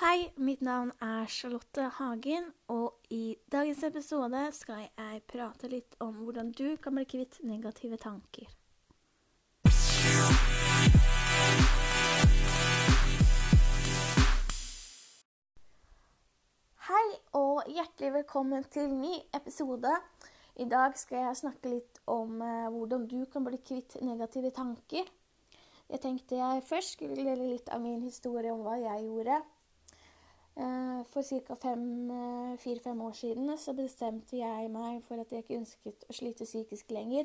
Hei, mitt navn er Charlotte Hagen, og i dagens episode skal jeg prate litt om hvordan du kan bli kvitt negative tanker. Hei, og hjertelig velkommen til ny episode. I dag skal jeg snakke litt om eh, hvordan du kan bli kvitt negative tanker. Jeg tenkte jeg først skulle dele litt av min historie om hva jeg gjorde. Eh, for ca. fire-fem år siden så bestemte jeg meg for at jeg ikke ønsket å slite psykisk lenger.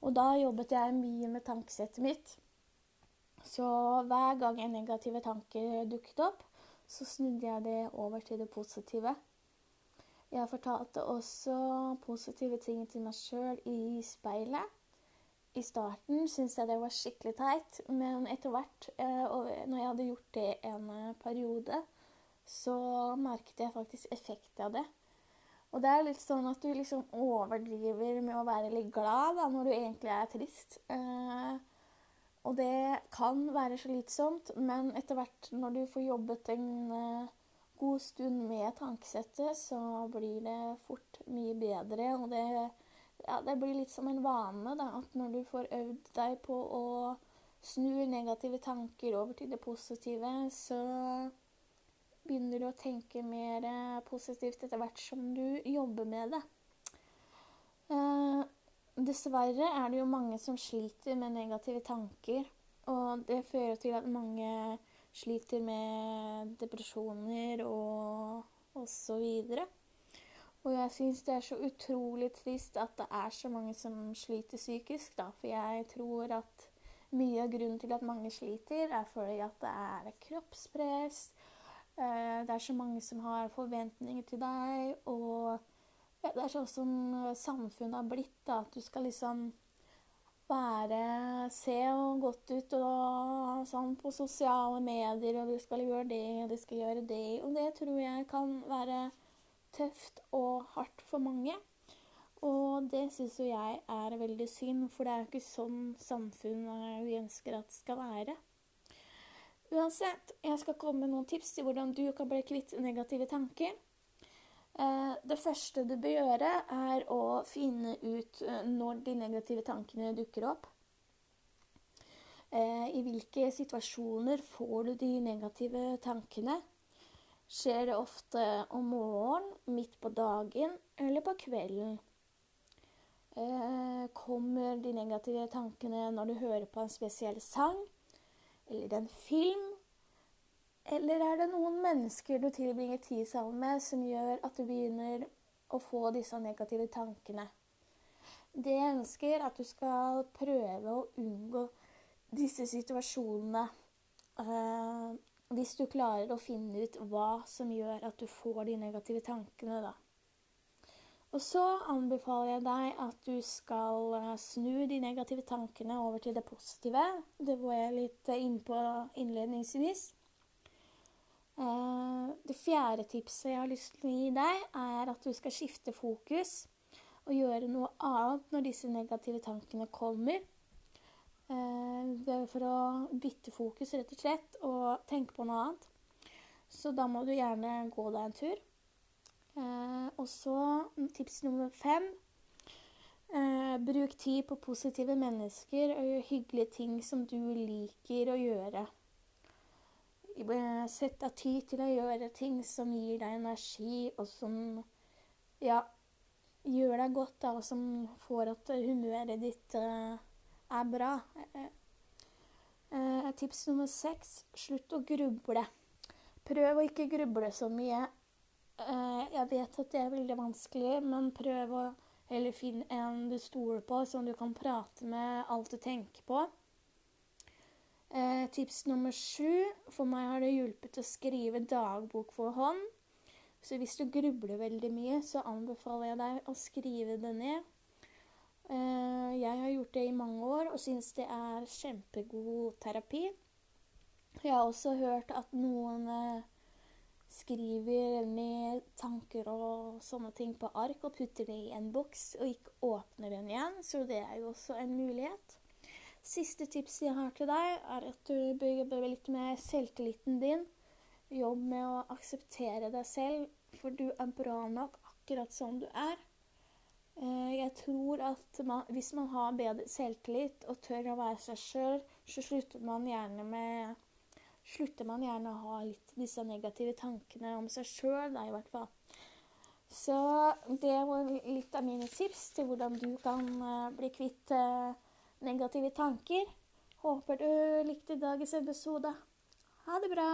Og da jobbet jeg mye med tankesettet mitt. Så hver gang en negative tanker dukket opp, så snudde jeg det over til det positive. Jeg fortalte også positive ting til meg sjøl i speilet. I starten syntes jeg det var skikkelig teit, men etter hvert, eh, når jeg hadde gjort det en eh, periode, så merket jeg faktisk effekten av det. Og det er litt sånn at du liksom overdriver med å være litt glad da, når du egentlig er trist. Eh, og det kan være slitsomt, men etter hvert når du får jobbet en eh, god stund med tankesettet, så blir det fort mye bedre. Og det, ja, det blir litt som en vane, da, at når du får øvd deg på å snu negative tanker over til det positive, så begynner du å tenke mer eh, positivt etter hvert som du jobber med det. Eh, dessverre er det jo mange som sliter med negative tanker. Og det fører til at mange sliter med depresjoner og osv. Og jeg syns det er så utrolig trist at det er så mange som sliter psykisk, da. For jeg tror at mye av grunnen til at mange sliter, er fordi at det er kroppspress, det er så mange som har forventninger til deg, og det er sånn som samfunnet har blitt, da, at du skal liksom være Se godt ut og sånn på sosiale medier, og du skal gjøre det, og du skal gjøre det. Og det tror jeg kan være tøft og hardt for mange. Og det syns jo jeg er veldig synd, for det er jo ikke sånn samfunnet vi ønsker at skal være. Uansett, jeg skal komme med noen tips til hvordan du kan bli kvitt negative tanker. Eh, det første du bør gjøre, er å finne ut eh, når de negative tankene dukker opp. Eh, I hvilke situasjoner får du de negative tankene? Skjer det ofte om morgenen, midt på dagen eller på kvelden? Kommer de negative tankene når du hører på en spesiell sang? Eller en film? Eller er det noen mennesker du tilbringer tid sammen med, som gjør at du begynner å få disse negative tankene? Det jeg ønsker, er at du skal prøve å unngå disse situasjonene. Uh, hvis du klarer å finne ut hva som gjør at du får de negative tankene, da. Og så anbefaler jeg deg at du skal eh, snu de negative tankene over til det positive. Det var jeg litt inn på innledningsvis. Eh, det fjerde tipset jeg har lyst til å gi deg, er at du skal skifte fokus og gjøre noe annet når disse negative tankene kommer. Eh, det er for å bytte fokus, rett og slett, og tenke på noe annet. Så da må du gjerne gå deg en tur. Eh, og så tips nummer fem. Eh, bruk tid på positive mennesker og gjør hyggelige ting som du liker å gjøre. Sett av tid til å gjøre ting som gir deg energi, og som ja, gjør deg godt, da, og som får at humøret ditt eh, er bra. Uh, tips nummer seks slutt å gruble. Prøv å ikke gruble så mye. Eh, jeg vet at det er veldig vanskelig, men prøv å heller finne en du stoler på, som du kan prate med alt du tenker på. Eh, tips nummer sju. For meg har det hjulpet å skrive dagbok for hånd. Så hvis du grubler veldig mye, så anbefaler jeg deg å skrive det ned. Eh, jeg har gjort det i mange år og syns det er kjempegod terapi. Jeg har også hørt at noen skriver ned tanker og sånne ting på ark og putter det i en boks og ikke åpner den igjen. Så det er jo også en mulighet. Siste tips jeg har til deg, er at du bør jobbe litt med selvtilliten din. jobb med å akseptere deg selv, for du er bra nok akkurat som du er. Eh, jeg tror at man, hvis man har bedre selvtillit og tør å være seg sjøl, så slutter man gjerne med slutter man gjerne å ha litt disse negative tankene om seg sjøl, i hvert fall. Så det var litt av mine tips til hvordan du kan uh, bli kvitt uh, negative tanker. Håper du likte dagens episode. Ha det bra!